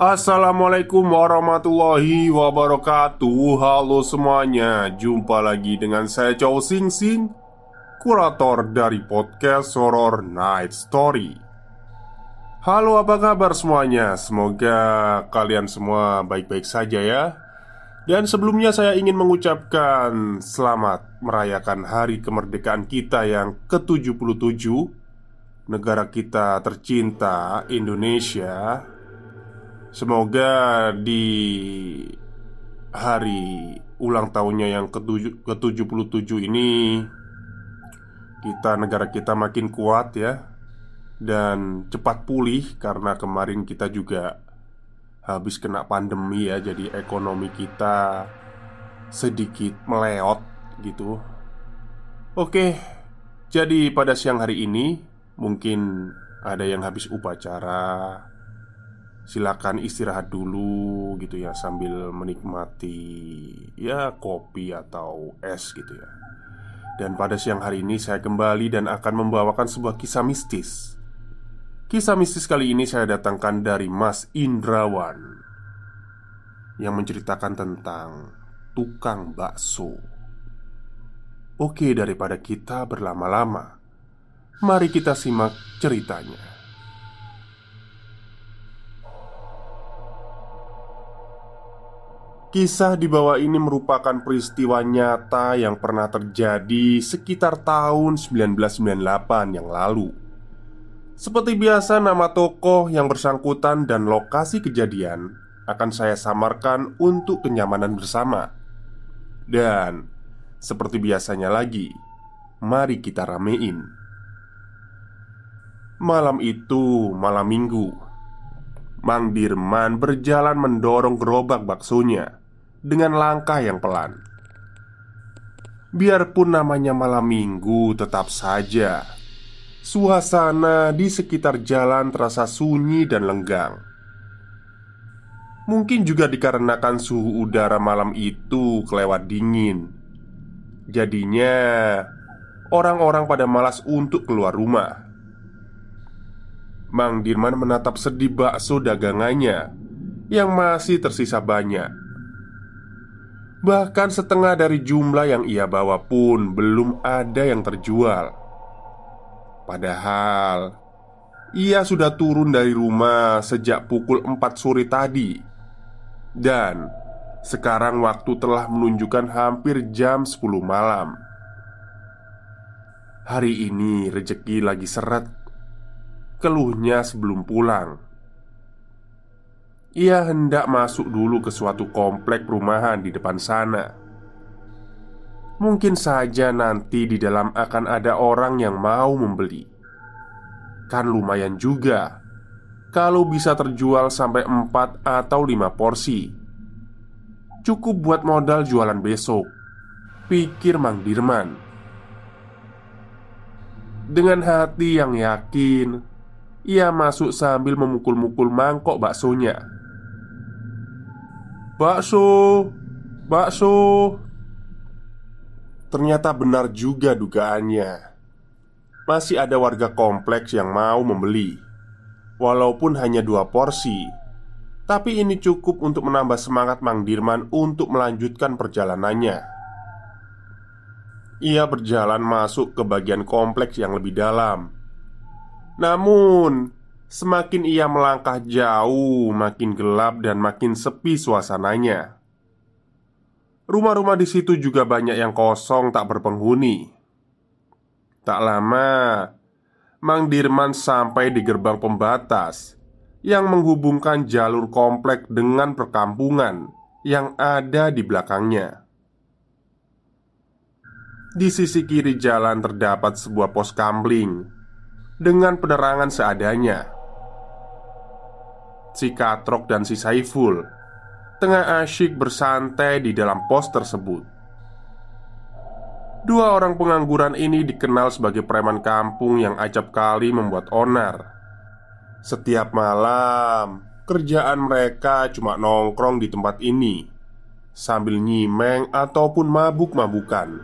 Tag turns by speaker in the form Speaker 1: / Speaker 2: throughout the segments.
Speaker 1: Assalamualaikum warahmatullahi wabarakatuh. Halo semuanya. Jumpa lagi dengan saya Chow Sing Sing Kurator dari podcast Horror Night Story. Halo apa kabar semuanya? Semoga kalian semua baik-baik saja ya. Dan sebelumnya saya ingin mengucapkan Selamat merayakan hari kemerdekaan kita yang ke-77 Negara kita tercinta Indonesia Semoga di hari ulang tahunnya yang ke-77 ini Kita negara kita makin kuat ya Dan cepat pulih karena kemarin kita juga habis kena pandemi ya Jadi ekonomi kita sedikit meleot gitu. Oke, jadi pada siang hari ini mungkin ada yang habis upacara silakan istirahat dulu gitu ya sambil menikmati ya kopi atau es gitu ya. Dan pada siang hari ini saya kembali dan akan membawakan sebuah kisah mistis. Kisah mistis kali ini saya datangkan dari Mas Indrawan yang menceritakan tentang tukang bakso. Oke, daripada kita berlama-lama, mari kita simak ceritanya. Kisah di bawah ini merupakan peristiwa nyata yang pernah terjadi sekitar tahun 1998 yang lalu. Seperti biasa, nama tokoh yang bersangkutan dan lokasi kejadian akan saya samarkan untuk kenyamanan bersama. Dan seperti biasanya lagi, mari kita ramein. Malam itu, malam minggu, Mang Dirman berjalan mendorong gerobak baksonya dengan langkah yang pelan. Biarpun namanya malam minggu, tetap saja suasana di sekitar jalan terasa sunyi dan lenggang. Mungkin juga dikarenakan suhu udara malam itu kelewat dingin. Jadinya, orang-orang pada malas untuk keluar rumah. Mang Dirman menatap sedih bakso dagangannya yang masih tersisa banyak Bahkan setengah dari jumlah yang ia bawa pun belum ada yang terjual. Padahal ia sudah turun dari rumah sejak pukul 4 sore tadi. Dan sekarang waktu telah menunjukkan hampir jam 10 malam. Hari ini rejeki lagi seret. Keluhnya sebelum pulang. Ia hendak masuk dulu ke suatu komplek perumahan di depan sana. Mungkin saja nanti di dalam akan ada orang yang mau membeli. Kan lumayan juga kalau bisa terjual sampai 4 atau 5 porsi. Cukup buat modal jualan besok, pikir Mang Dirman. Dengan hati yang yakin, ia masuk sambil memukul-mukul mangkok baksonya. Bakso, bakso. Ternyata benar juga dugaannya. Masih ada warga kompleks yang mau membeli, walaupun hanya dua porsi. Tapi ini cukup untuk menambah semangat Mang Dirman untuk melanjutkan perjalanannya. ia berjalan masuk ke bagian kompleks yang lebih dalam. Namun, semakin ia melangkah jauh, makin gelap dan makin sepi suasananya. Rumah-rumah di situ juga banyak yang kosong tak berpenghuni. Tak lama, Mang Dirman sampai di gerbang pembatas yang menghubungkan jalur komplek dengan perkampungan yang ada di belakangnya. Di sisi kiri jalan terdapat sebuah pos kamling dengan penerangan seadanya. Si Katrok dan si Saiful tengah asyik bersantai di dalam pos tersebut. Dua orang pengangguran ini dikenal sebagai preman kampung yang acap kali membuat onar. Setiap malam, kerjaan mereka cuma nongkrong di tempat ini sambil nyimeng ataupun mabuk-mabukan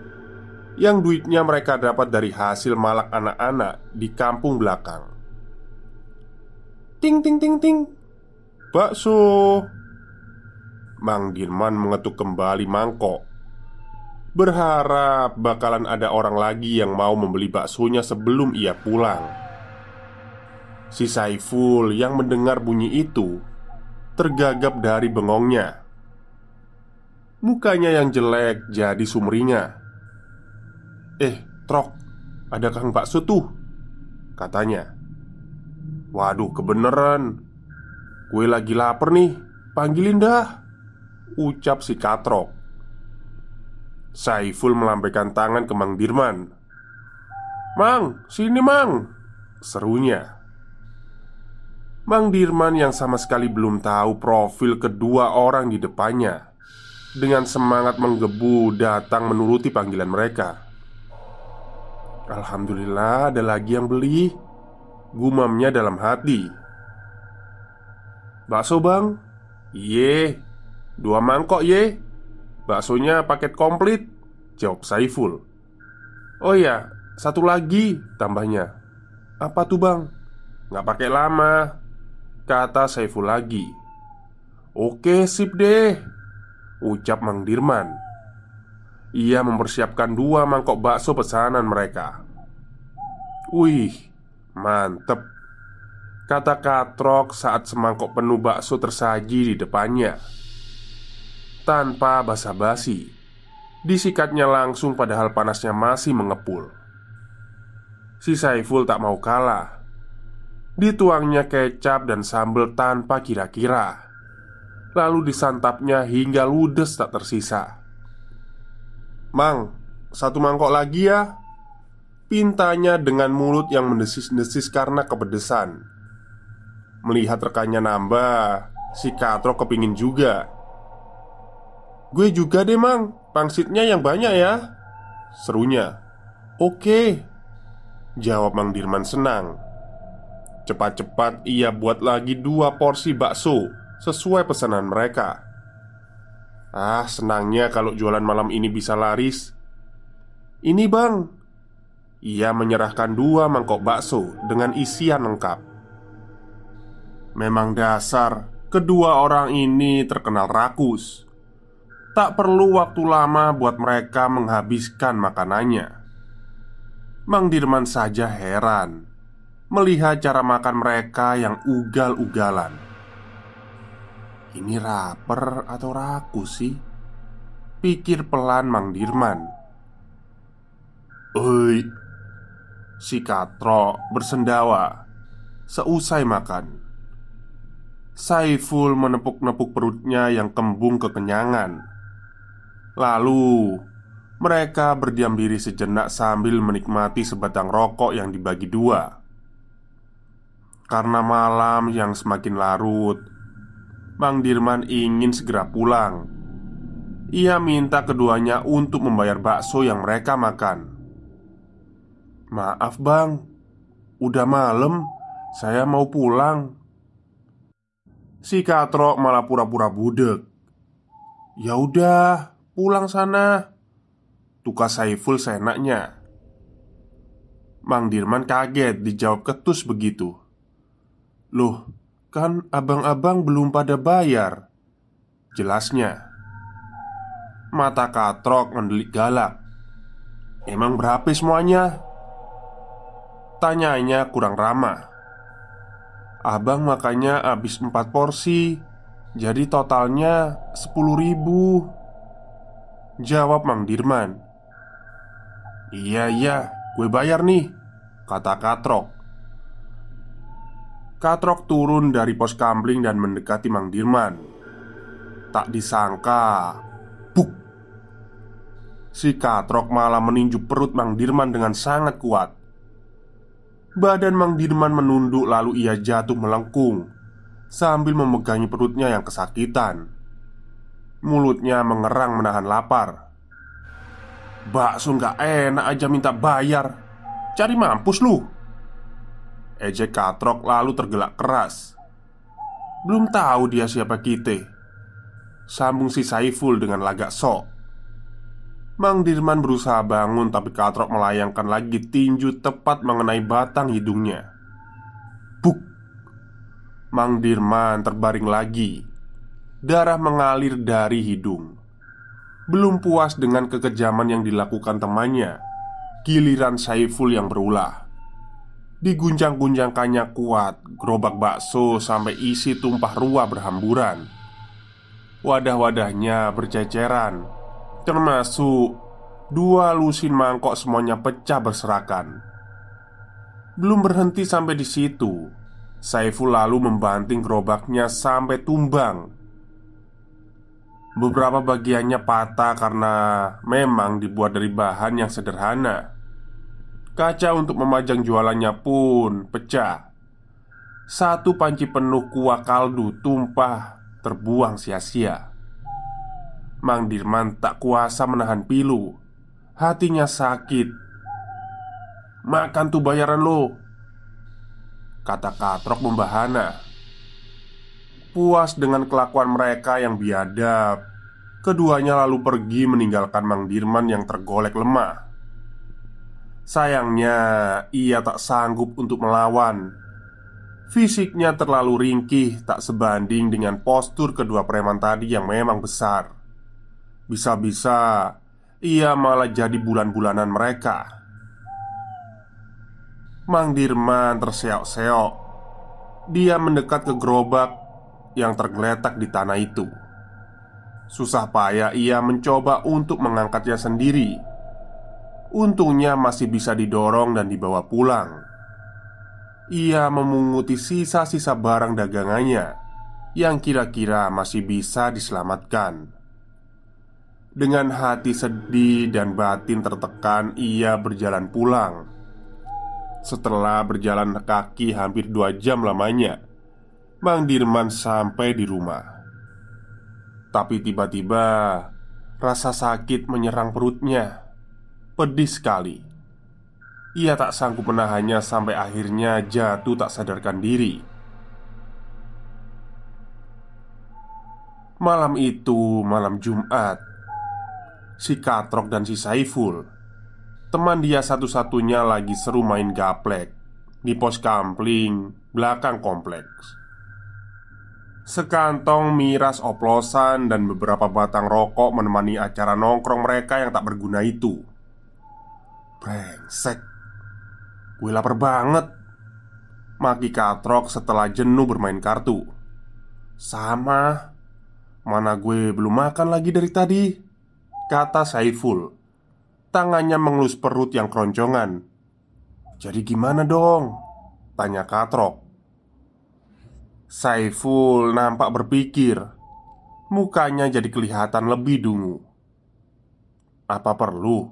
Speaker 1: yang duitnya mereka dapat dari hasil malak anak-anak di kampung belakang. Ting ting ting ting. Bakso. Mang Dirman mengetuk kembali mangkok. Berharap bakalan ada orang lagi yang mau membeli baksonya sebelum ia pulang. Si Saiful yang mendengar bunyi itu Tergagap dari bengongnya. Mukanya yang jelek jadi sumringah. Eh, Trok, ada kang bakso tuh? Katanya. Waduh, kebeneran Gue lagi lapar nih. Panggilin dah. Ucap si katrok Saiful melambaikan tangan ke Mang Dirman. Mang, sini Mang. Serunya. Mang Dirman yang sama sekali belum tahu profil kedua orang di depannya Dengan semangat menggebu datang menuruti panggilan mereka. Alhamdulillah ada lagi yang beli. Gumamnya dalam hati Bakso bang? Iye. Dua mangkok ye. Baksonya paket komplit. Jawab Saiful Oh iya, satu lagi tambahnya. Apa tuh bang? Nggak pakai lama. Kata Saiful lagi. Oke sip deh Ucap Mang Dirman. Ia mempersiapkan dua mangkok bakso pesanan mereka. Wih, mantep Kata Katrok saat semangkok penuh bakso tersaji di depannya. Tanpa basa-basi Disikatnya langsung padahal panasnya masih mengepul. Si Saiful tak mau kalah. Dituangnya kecap dan sambal tanpa kira-kira. Lalu disantapnya hingga ludes tak tersisa. Mang, satu mangkok lagi ya Pintanya dengan mulut yang mendesis-desis karena kepedesan Melihat rekannya nambah Si Katro kepingin juga. Gue juga deh mang. Pangsitnya yang banyak ya. Serunya Oke Jawab Mang Dirman senang. Cepat-cepat ia buat lagi dua porsi bakso Sesuai pesanan mereka. Ah senangnya kalau jualan malam ini bisa laris. Ini bang. Ia menyerahkan dua mangkok bakso dengan isian lengkap Memang dasar Kedua orang ini terkenal rakus Tak perlu waktu lama buat mereka menghabiskan makanannya. Mang Dirman saja heran melihat cara makan mereka yang ugal-ugalan. Ini rapper atau rakus sih? Pikir pelan Mang Dirman. Oi, si Katro bersendawa seusai makan. Saiful menepuk-nepuk perutnya yang kembung kekenyangan Lalu mereka berdiam diri sejenak sambil menikmati sebatang rokok yang dibagi dua. Karena malam yang semakin larut, Mang Dirman ingin segera pulang. Ia minta keduanya untuk membayar bakso yang mereka makan. "Maaf, Bang, udah malam, saya mau pulang." Si Katro malah pura-pura budek. "Ya udah, Pulang sana. Tukas Saiful seenaknya. Mang Dirman kaget dijawab ketus begitu. Loh, kan abang-abang belum pada bayar. Jelasnya. Mata katrok mendelik galak. Emang berapa semuanya? Tanyanya kurang ramah Abang makanya habis 4 porsi Jadi totalnya 10 ribu. Jawab Mang Dirman. Iya iya gue bayar nih Kata Katrok. Katrok turun dari pos kamling dan mendekati Mang Dirman. Tak disangka Buk! Si Katrok malah meninju perut Mang Dirman dengan sangat kuat Badan Mang Dirman menunduk lalu ia jatuh melengkung Sambil memegangi perutnya yang kesakitan. Mulutnya mengerang menahan lapar. Bakso nggak enak aja minta bayar. Cari mampus lu. Ejek Katrok lalu tergelak keras. Belum tahu dia siapa kita Sambung si Saiful dengan lagak sok Mang Dirman berusaha bangun tapi Katrok melayangkan lagi tinju tepat mengenai batang hidungnya. Buk! Mang Dirman terbaring lagi. Darah mengalir dari hidung. Belum puas dengan kekejaman yang dilakukan temannya Giliran Saiful yang berulah. Diguncang-guncangkannya kuat Gerobak bakso sampai isi tumpah ruah berhamburan. Wadah-wadahnya berceceran Termasuk dua lusin mangkok semuanya pecah berserakan. Belum berhenti sampai di situ, Saiful lalu membanting gerobaknya sampai tumbang. Beberapa bagiannya patah karena memang dibuat dari bahan yang sederhana. Kaca untuk memajang jualannya pun pecah. Satu panci penuh kuah kaldu tumpah terbuang sia-sia. Mang Dirman tak kuasa menahan pilu. Hatinya sakit. Makan tuh bayaran lo Kata Katrok membahana. Puas dengan kelakuan mereka yang biadab Keduanya lalu pergi meninggalkan Mang Dirman yang tergolek lemah. Sayangnya ia tak sanggup untuk melawan. Fisiknya terlalu ringkih tak sebanding dengan postur kedua preman tadi yang memang besar bisa-bisa ia malah jadi bulan-bulanan mereka. Mang Dirman terseok-seok. Dia mendekat ke gerobak yang tergeletak di tanah itu. Susah payah ia mencoba untuk mengangkatnya sendiri. Untungnya masih bisa didorong dan dibawa pulang. Ia memunguti sisa-sisa barang dagangannya yang kira-kira masih bisa diselamatkan. Dengan hati sedih dan batin tertekan, ia berjalan pulang. Setelah berjalan kaki hampir dua jam lamanya, Mang Dirman sampai di rumah. Tapi tiba-tiba rasa sakit menyerang perutnya, pedih sekali. Ia tak sanggup menahannya sampai akhirnya jatuh tak sadarkan diri. Malam itu, malam Jumat, si Katrok dan si Saiful. Teman dia satu-satunya lagi seru main gaplek Di pos kampling belakang kompleks. Sekantong miras oplosan dan beberapa batang rokok menemani acara nongkrong mereka yang tak berguna itu. Brengsek. Gue lapar banget. Maki Katrok setelah jenuh bermain kartu. Sama. Mana gue belum makan lagi dari tadi Kata Saiful. Tangannya mengelus perut yang keroncongan. Jadi gimana dong? Tanya Katrok. Saiful nampak berpikir. Mukanya jadi kelihatan lebih dungu. Apa perlu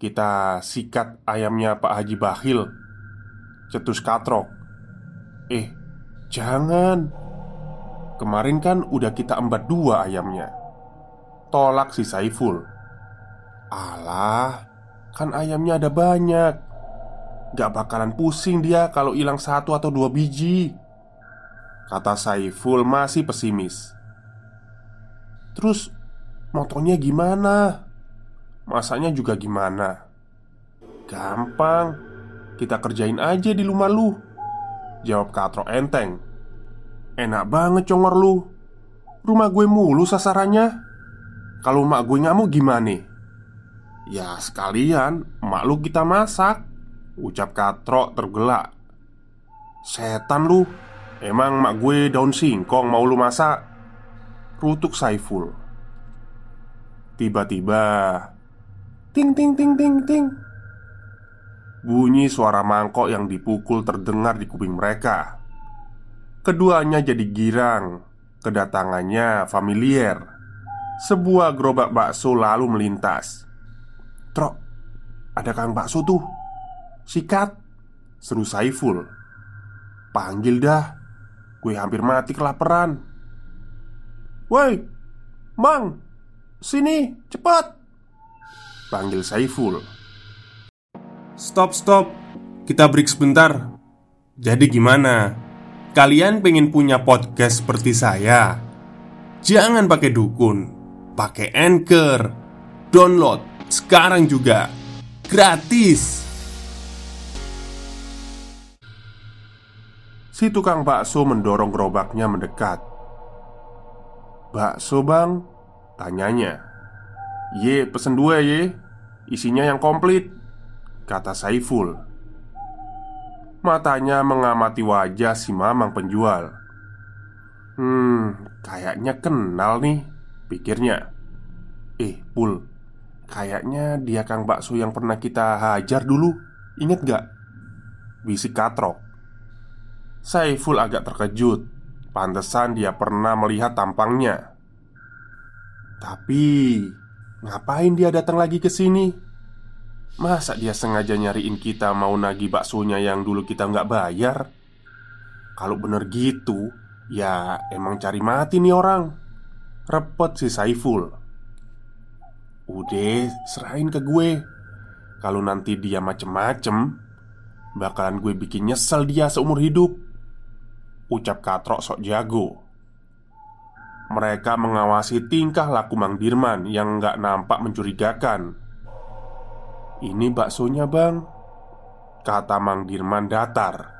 Speaker 1: kita sikat ayamnya Pak Haji Bahil? Cetus Katrok. Eh, jangan. Kemarin kan udah kita embat dua ayamnya Tolak si Saiful. Alah Kan ayamnya ada banyak. Gak bakalan pusing dia kalau hilang satu atau dua biji. Kata Saiful masih pesimis. Terus motornya gimana? Masanya juga gimana? Gampang Kita kerjain aja di rumah lu Jawab Katro enteng. Enak banget congor lu. Rumah gue mulu sasarannya kalau mak gue ngamuk gimana? Ya sekalian Mak lu kita masak. Ucap Katrok tergelak. Setan lu. Emang mak gue daun singkong mau lu masak? Rutuk Saiful. Tiba-tiba Ting ting ting ting ting. Bunyi suara mangkok yang dipukul terdengar di kuping mereka. Keduanya jadi girang. Kedatangannya familiar Sebuah gerobak bakso lalu melintas Trok Ada kang bakso tuh Sikat Seru Saiful Panggil dah Gue hampir mati kelaparan Woi Mang Sini cepat Panggil Saiful
Speaker 2: Stop, stop. Kita break sebentar. Jadi gimana? Kalian pengen punya podcast seperti saya? Jangan pakai dukun, pakai Anchor. Download sekarang juga. Gratis.
Speaker 1: Si tukang bakso mendorong gerobaknya mendekat Bakso bang? Tanyanya Ye, pesen dua ye Isinya yang komplit Kata Saiful Matanya mengamati wajah si mamang penjual Hmm, kayaknya kenal nih Pikirnya Eh, Pul Kayaknya dia kang bakso yang pernah kita hajar dulu Ingat gak? Bisik Katrok Saiful agak terkejut Pantesan dia pernah melihat tampangnya Tapi Ngapain dia datang lagi ke sini? Masa dia sengaja nyariin kita mau nagih baksonya yang dulu kita nggak bayar? Kalau bener gitu, ya emang cari mati nih orang Repot si Saiful. Udah, serahin ke gue. Kalau nanti dia macem-macem Bakalan gue bikin nyesel dia seumur hidup. Ucap Katrok sok jago. Mereka mengawasi tingkah laku Mang Dirman yang nggak nampak mencurigakan. Ini baksonya bang Kata Mang Dirman datar.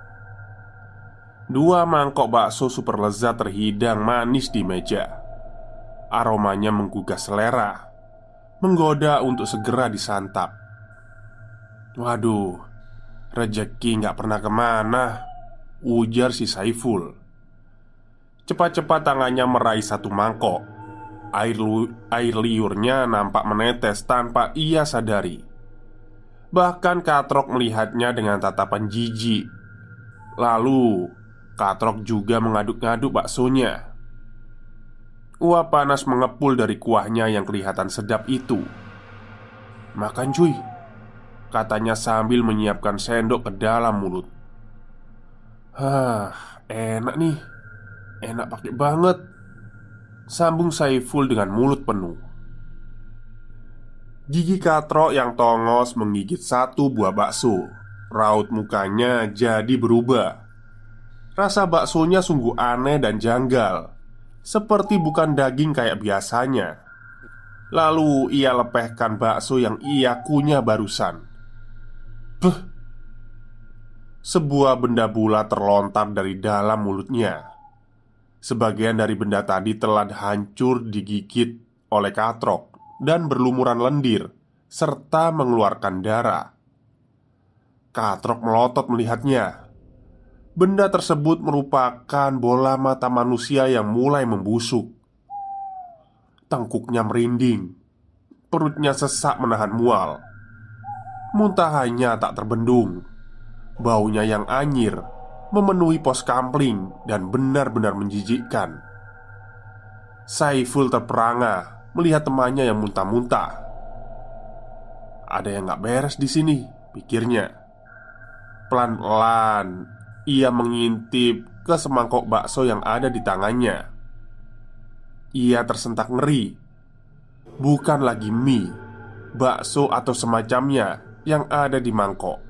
Speaker 1: Dua mangkok bakso super lezat terhidang manis di meja Aromanya menggugah selera Menggoda untuk segera disantap. Waduh Rejeki nggak pernah ke mana Ujar si Saiful. Cepat-cepat tangannya meraih satu mangkok. Air, lu, air liurnya nampak menetes tanpa ia sadari. Bahkan Katrok melihatnya dengan tatapan jijik. Lalu Katrok juga mengaduk-ngaduk baksonya Uap panas mengepul dari kuahnya yang kelihatan sedap itu. Makan cuy Katanya sambil menyiapkan sendok ke dalam mulut. Hah, enak nih. Enak pakai banget. Sambung Saiful dengan mulut penuh. Gigi Katro yang tongos menggigit satu buah bakso. Raut mukanya jadi berubah. Rasa baksonya sungguh aneh dan janggal Seperti bukan daging kayak biasanya. Lalu ia lepehkan bakso yang ia kunyah barusan. Beh Sebuah benda bulat terlontar dari dalam mulutnya. Sebagian dari benda tadi telah hancur digigit oleh katrok Dan berlumuran lendir Serta mengeluarkan darah. Katrok melotot melihatnya Benda tersebut merupakan bola mata manusia yang mulai membusuk. Tengkuknya merinding. Perutnya sesak menahan mual. Muntahannya tak terbendung. Baunya yang anyir Memenuhi pos kampling Dan benar-benar menjijikkan. Saiful terperangah Melihat temannya yang muntah-muntah. Ada yang gak beres di sini Pikirnya. Pelan-pelan Ia mengintip ke semangkok bakso yang ada di tangannya. Ia tersentak ngeri. Bukan lagi mie Bakso atau semacamnya yang ada di mangkok.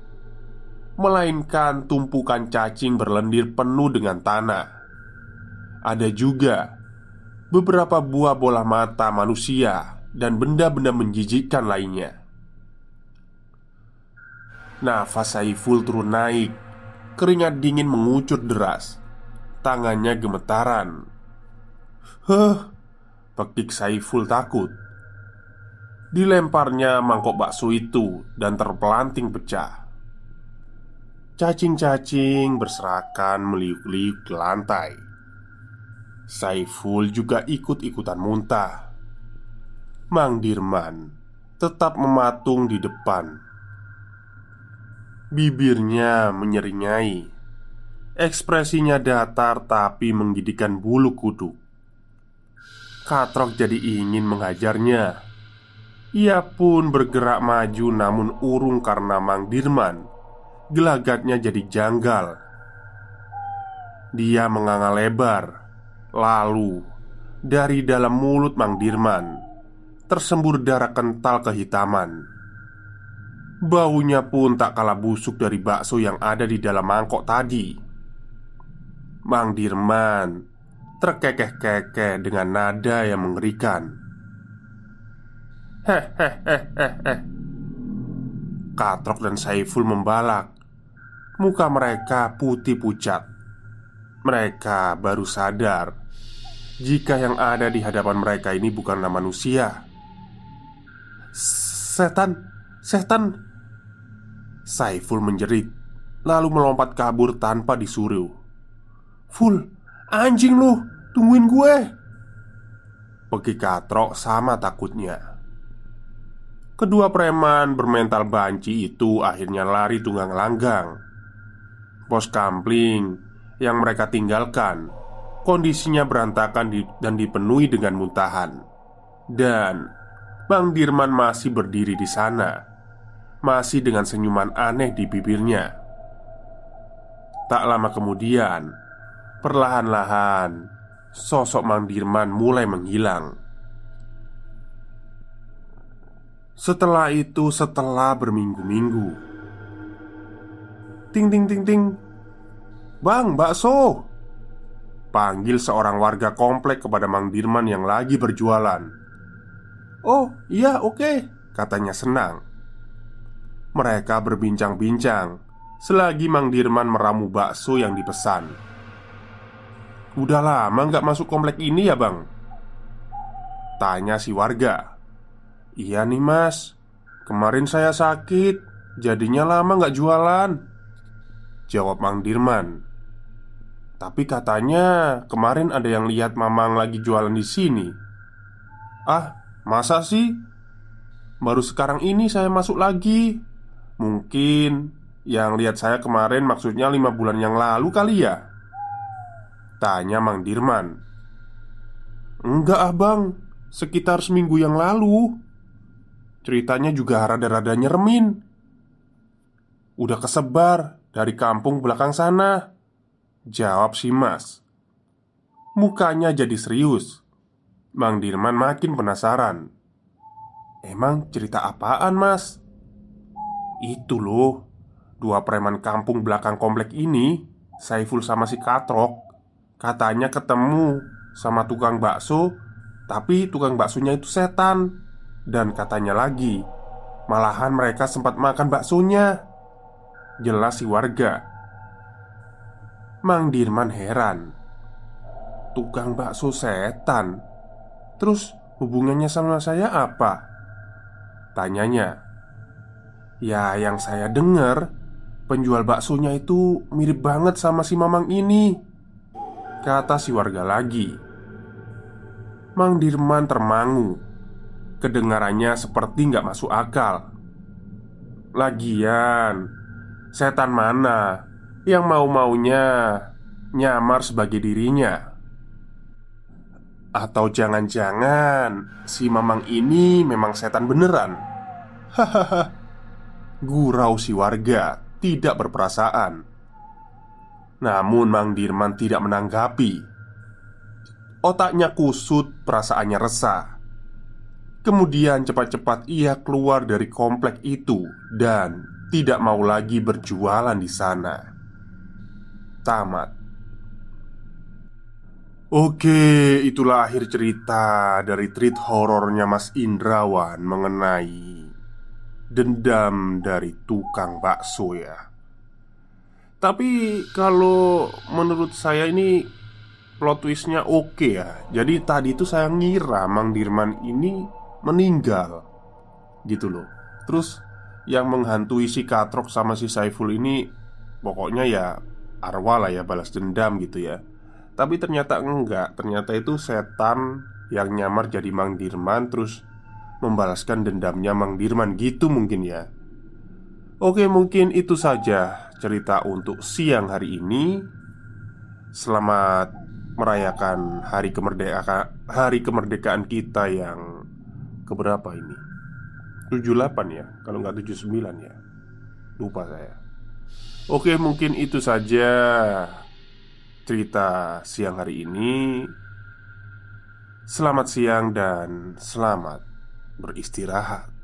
Speaker 1: Melainkan tumpukan cacing berlendir penuh dengan tanah. Ada juga Beberapa buah bola mata manusia Dan benda-benda menjijikkan lainnya. Nafas Saiful turun naik Keringat dingin mengucur deras. Tangannya gemetaran. Huh Pekik Saiful takut. Dilemparnya mangkok bakso itu dan terpelanting pecah. Cacing-cacing berserakan meliuk-liuk di lantai. Saiful juga ikut-ikutan muntah. Mang Dirman tetap mematung di depan Bibirnya menyeringai. Ekspresinya datar tapi menggigitkan bulu kuduk Katrok jadi ingin menghajarnya ia pun bergerak maju namun urung karena Mang Dirman. Gelagatnya jadi janggal. Dia menganga lebar. Lalu Dari dalam mulut Mang Dirman Tersembur darah kental kehitaman Baunya pun tak kalah busuk dari bakso yang ada di dalam mangkok tadi. Mang Dirman Terkekeh-kekeh dengan nada yang mengerikan. Hehehehehe Katrok dan Saiful membalak. Muka mereka putih pucat. Mereka baru sadar Jika yang ada di hadapan mereka ini bukanlah manusia. Setan Setan Saiful menjerit Lalu melompat kabur tanpa disuruh Full Anjing lu Tungguin gue Pergi Katrok sama takutnya Kedua preman bermental banci itu akhirnya lari tunggang langgang. Pos kampling yang mereka tinggalkan kondisinya berantakan dan dipenuhi dengan muntahan. Dan Bang Dirman masih berdiri di sana, masih dengan senyuman aneh di bibirnya. Tak lama kemudian, perlahan-lahan sosok Mang Dirman mulai menghilang. Setelah itu, setelah berminggu-minggu, ting ting ting ting, bang, bakso. Panggil seorang warga komplek kepada Mang Dirman yang lagi berjualan. Oh, iya, oke, katanya senang. Mereka berbincang-bincang selagi Mang Dirman meramu bakso yang dipesan. Udah lama nggak masuk komplek ini ya, bang? Tanya si warga. Iya nih mas Kemarin saya sakit Jadinya lama nggak jualan Jawab Mang Dirman Tapi katanya kemarin ada yang lihat Mamang lagi jualan di sini Ah, masa sih? Baru sekarang ini saya masuk lagi Mungkin yang lihat saya kemarin maksudnya lima bulan yang lalu kali ya? Tanya Mang Dirman. Enggak abang. Sekitar seminggu yang lalu. Ceritanya juga rada-rada nyeremin. Udah kesebar dari kampung belakang sana. Jawab si mas. Mukanya jadi serius. Bang Dirman makin penasaran. Emang cerita apaan mas? Itu loh. Dua preman kampung belakang komplek ini Saiful sama si Katrok Katanya ketemu sama tukang bakso Tapi tukang baksonya itu setan. Dan katanya lagi Malahan mereka sempat makan baksonya. Jelas si warga. Mang Dirman heran. Tukang bakso setan. Terus hubungannya sama saya apa? Tanyanya Ya yang saya dengar Penjual baksonya itu mirip banget sama si Mamang ini. Kata si warga lagi. Mang Dirman termangu. Kedengarannya seperti nggak masuk akal. Lagian Setan mana Yang mau-maunya Nyamar sebagai dirinya? Atau jangan-jangan Si Mamang ini memang setan beneran? Hahaha Gurau si warga Tidak berperasaan Namun Mang Dirman tidak menanggapi Otaknya kusut, perasaannya resah Kemudian cepat-cepat ia keluar dari komplek itu dan tidak mau lagi berjualan di sana. Tamat. Oke, itulah akhir cerita dari treat horornya Mas Indrawan mengenai dendam dari tukang bakso ya. Tapi kalau menurut saya ini plot twistnya oke ya. Jadi tadi itu saya ngira Mang Dirman ini meninggal Gitu loh Terus yang menghantui si Katrok sama si Saiful ini Pokoknya ya arwah lah ya balas dendam gitu ya Tapi ternyata enggak Ternyata itu setan yang nyamar jadi Mang Dirman Terus membalaskan dendamnya Mang Dirman gitu mungkin ya Oke mungkin itu saja cerita untuk siang hari ini Selamat merayakan hari kemerdekaan hari kemerdekaan kita yang keberapa ini? 78 ya, kalau nggak 79 ya. Lupa saya. Oke, mungkin itu saja cerita siang hari ini. Selamat siang dan selamat beristirahat.